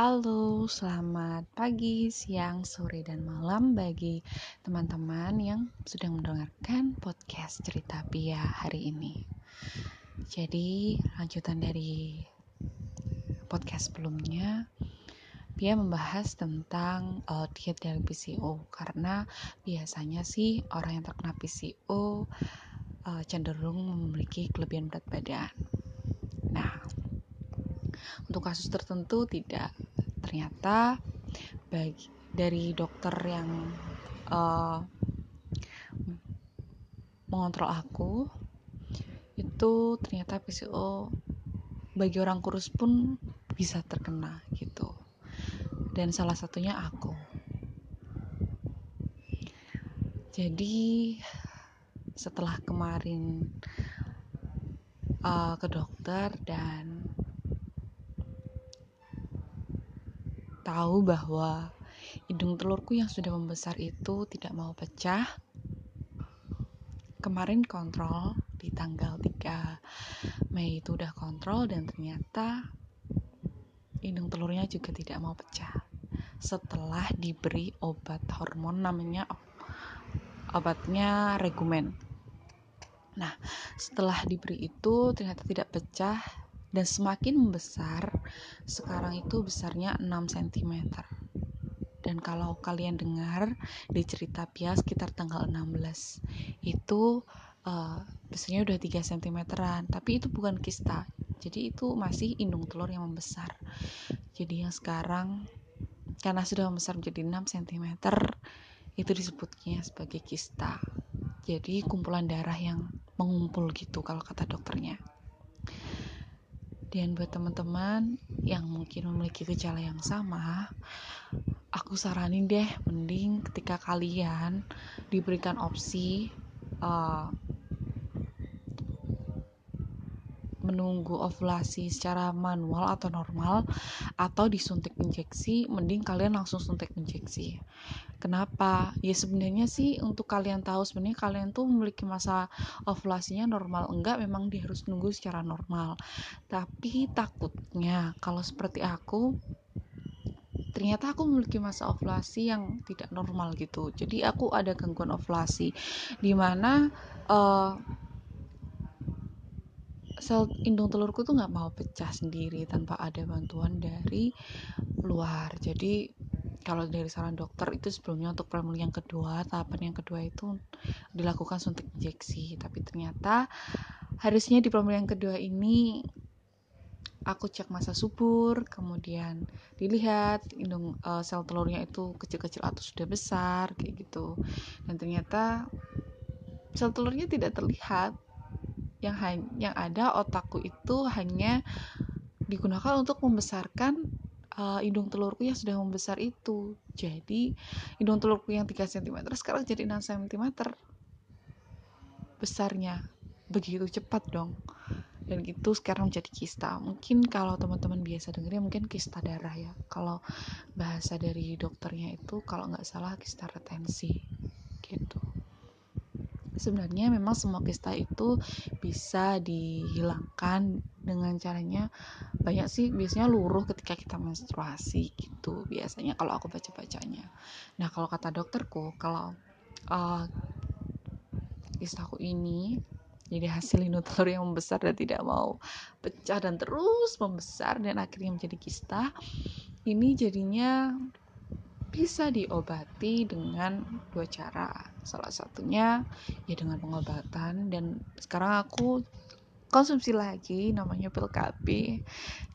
Halo, selamat pagi, siang, sore, dan malam bagi teman-teman yang sedang mendengarkan podcast cerita Pia hari ini. Jadi, lanjutan dari podcast sebelumnya, Pia membahas tentang uh, diet dari PCO karena biasanya sih orang yang terkena PCO uh, cenderung memiliki kelebihan berat badan. Nah, untuk kasus tertentu tidak ternyata bagi dari dokter yang uh, mengontrol aku itu ternyata PCO bagi orang kurus pun bisa terkena gitu. Dan salah satunya aku. Jadi setelah kemarin uh, ke dokter dan tahu bahwa hidung telurku yang sudah membesar itu tidak mau pecah. Kemarin kontrol di tanggal 3 Mei itu udah kontrol dan ternyata hidung telurnya juga tidak mau pecah. Setelah diberi obat hormon namanya obatnya regumen. Nah, setelah diberi itu ternyata tidak pecah dan semakin membesar sekarang itu besarnya 6 cm dan kalau kalian dengar di cerita Pia sekitar tanggal 16 itu uh, besarnya udah 3 cm tapi itu bukan kista. Jadi itu masih indung telur yang membesar. Jadi yang sekarang karena sudah membesar menjadi 6 cm itu disebutnya sebagai kista. Jadi kumpulan darah yang mengumpul gitu kalau kata dokternya dan buat teman-teman yang mungkin memiliki gejala yang sama, aku saranin deh mending ketika kalian diberikan opsi uh, menunggu ovulasi secara manual atau normal atau disuntik injeksi, mending kalian langsung suntik injeksi. Kenapa? Ya sebenarnya sih untuk kalian tahu sebenarnya kalian tuh memiliki masa ovulasinya normal enggak memang dia harus nunggu secara normal. Tapi takutnya kalau seperti aku ternyata aku memiliki masa ovulasi yang tidak normal gitu. Jadi aku ada gangguan ovulasi di mana uh, sel indung telurku tuh nggak mau pecah sendiri tanpa ada bantuan dari luar. Jadi kalau dari saran dokter itu sebelumnya untuk premen yang kedua tahapan yang kedua itu dilakukan suntik injeksi. Tapi ternyata harusnya di premen yang kedua ini aku cek masa subur kemudian dilihat indung uh, sel telurnya itu kecil-kecil atau sudah besar kayak gitu. Dan ternyata sel telurnya tidak terlihat. Yang yang ada otakku itu hanya digunakan untuk membesarkan uh, hidung telurku yang sudah membesar itu. Jadi hidung telurku yang 3 cm sekarang jadi 6 cm besarnya. Begitu cepat dong. Dan itu sekarang menjadi kista. Mungkin kalau teman-teman biasa dengarnya mungkin kista darah ya. Kalau bahasa dari dokternya itu kalau nggak salah kista retensi. Gitu. Sebenarnya memang semua kista itu bisa dihilangkan dengan caranya banyak sih biasanya luruh ketika kita menstruasi gitu biasanya kalau aku baca bacanya nah kalau kata dokterku kalau uh, kistaku ini jadi hasil telur yang membesar dan tidak mau pecah dan terus membesar dan akhirnya menjadi kista ini jadinya bisa diobati dengan dua cara. Salah satunya ya dengan pengobatan dan sekarang aku konsumsi lagi namanya pil KB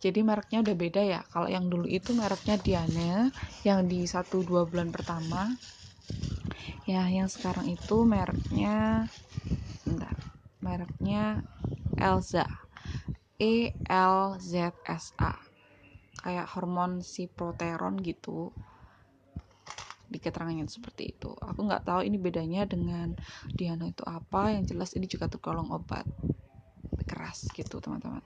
jadi mereknya udah beda ya. Kalau yang dulu itu mereknya Diana yang di satu dua bulan pertama. Ya yang sekarang itu mereknya bentar mereknya Elza. E L Z S A. Kayak hormon siproteron gitu. Di keterangannya seperti itu. Aku nggak tahu ini bedanya dengan Diana itu apa. Yang jelas ini juga tergolong obat keras gitu teman-teman.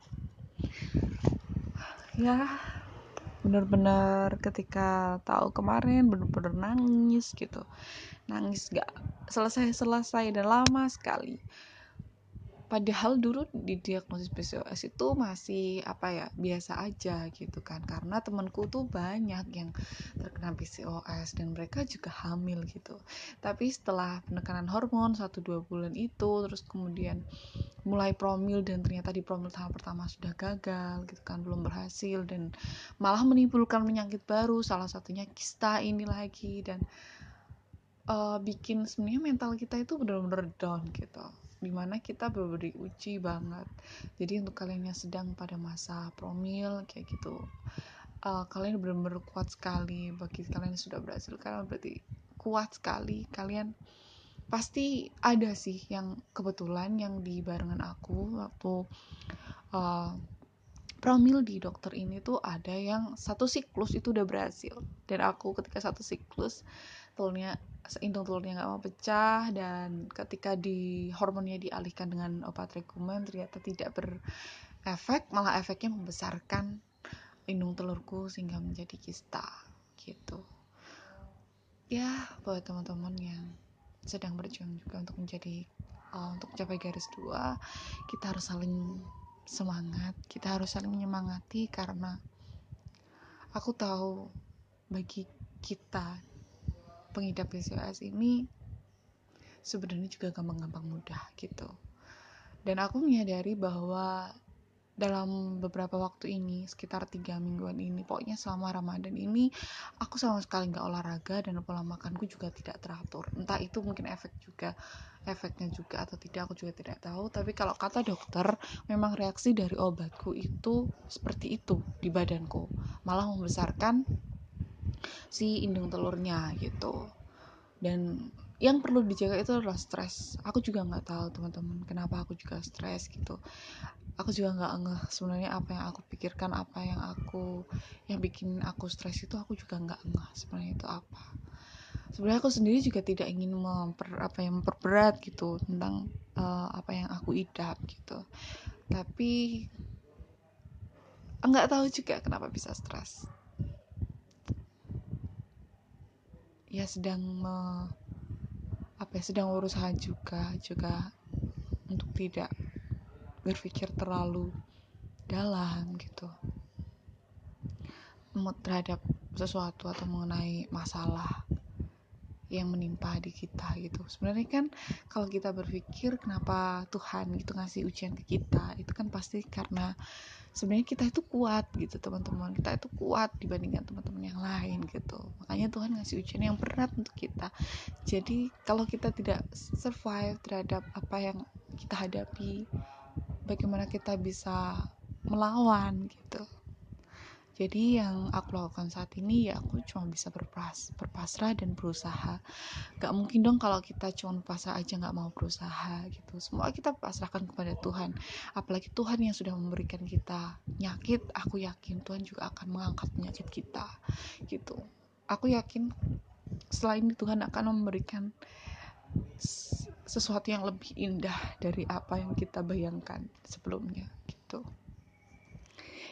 Ya bener-bener ketika tahu kemarin bener-bener nangis gitu. Nangis gak selesai-selesai dan lama sekali. Padahal dulu di diagnosis PCOS itu masih apa ya biasa aja gitu kan. Karena temanku tuh banyak yang terkena PCOS dan mereka juga hamil gitu. Tapi setelah penekanan hormon satu dua bulan itu terus kemudian mulai promil dan ternyata di promil tahap pertama sudah gagal gitu kan belum berhasil dan malah menimbulkan penyakit baru salah satunya kista ini lagi dan uh, bikin sebenarnya mental kita itu benar-benar down gitu. Di mana kita benar-benar diuji banget. Jadi untuk kalian yang sedang pada masa promil kayak gitu uh, kalian benar-benar kuat sekali. Bagi kalian yang sudah berhasil kalian berarti kuat sekali. Kalian pasti ada sih yang kebetulan yang di barengan aku waktu uh, promil di dokter ini tuh ada yang satu siklus itu udah berhasil. Dan aku ketika satu siklus tulnya seintung telurnya nggak mau pecah dan ketika di hormonnya dialihkan dengan obat regumen ternyata tidak berefek malah efeknya membesarkan indung telurku sehingga menjadi kista gitu. Ya buat teman-teman yang sedang berjuang juga untuk menjadi uh, untuk capai garis dua kita harus saling semangat kita harus saling menyemangati karena aku tahu bagi kita pengidap PCOS ini sebenarnya juga gampang-gampang mudah gitu. Dan aku menyadari bahwa dalam beberapa waktu ini sekitar tiga mingguan ini pokoknya selama Ramadan ini aku sama sekali nggak olahraga dan pola makanku juga tidak teratur. Entah itu mungkin efek juga efeknya juga atau tidak aku juga tidak tahu. Tapi kalau kata dokter memang reaksi dari obatku itu seperti itu di badanku. Malah membesarkan si indung telurnya gitu. Dan yang perlu dijaga itu adalah stres. Aku juga nggak tahu teman-teman kenapa aku juga stres gitu. Aku juga nggak ngeh sebenarnya apa yang aku pikirkan apa yang aku yang bikin aku stres itu aku juga nggak ngeh sebenarnya itu apa. Sebenarnya aku sendiri juga tidak ingin memper apa yang memperberat gitu tentang uh, apa yang aku idap gitu. Tapi nggak tahu juga kenapa bisa stres. Ya sedang me, apa ya sedang berusaha juga juga untuk tidak berpikir terlalu dalam gitu. Terhadap sesuatu atau mengenai masalah yang menimpa di kita gitu. Sebenarnya kan kalau kita berpikir kenapa Tuhan gitu ngasih ujian ke kita itu kan pasti karena sebenarnya kita itu kuat gitu teman-teman. Kita itu kuat dibandingkan teman-teman yang lain gitu. Makanya Tuhan ngasih ujian yang berat untuk kita. Jadi kalau kita tidak survive terhadap apa yang kita hadapi bagaimana kita bisa melawan gitu jadi yang aku lakukan saat ini ya aku cuma bisa berpas berpasrah dan berusaha. Gak mungkin dong kalau kita cuma pasrah aja gak mau berusaha gitu. Semua kita pasrahkan kepada Tuhan. Apalagi Tuhan yang sudah memberikan kita nyakit aku yakin Tuhan juga akan mengangkat penyakit kita gitu. Aku yakin setelah ini Tuhan akan memberikan sesuatu yang lebih indah dari apa yang kita bayangkan sebelumnya gitu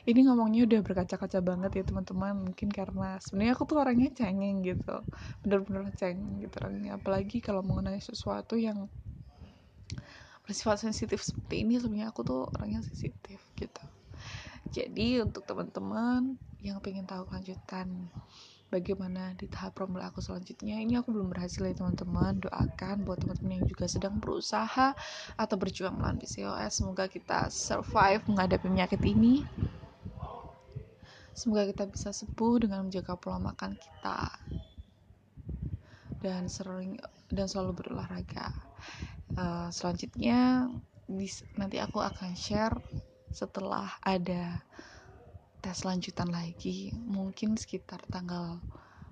ini ngomongnya udah berkaca-kaca banget ya teman-teman. Mungkin karena sebenarnya aku tuh orangnya cengeng gitu. Bener-bener cengeng gitu orangnya. Apalagi kalau mengenai sesuatu yang bersifat sensitif seperti ini sebenarnya aku tuh orangnya sensitif gitu. Jadi untuk teman-teman yang pengen tahu kelanjutan bagaimana di tahap promil aku selanjutnya ini aku belum berhasil ya teman-teman. Doakan buat teman-teman yang juga sedang berusaha atau berjuang melawan PCOS semoga kita survive menghadapi penyakit ini Semoga kita bisa sembuh dengan menjaga pola makan kita. Dan sering dan selalu berolahraga. Uh, selanjutnya nanti aku akan share setelah ada tes lanjutan lagi. Mungkin sekitar tanggal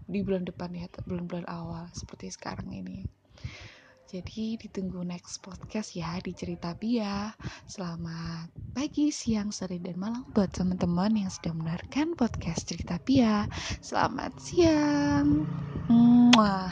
di bulan depan ya bulan-bulan awal seperti sekarang ini jadi ditunggu next podcast ya di cerita Pia. Selamat pagi, siang, sore, dan malam buat teman-teman yang sedang mendengarkan podcast cerita Pia. Selamat siang. Mwah.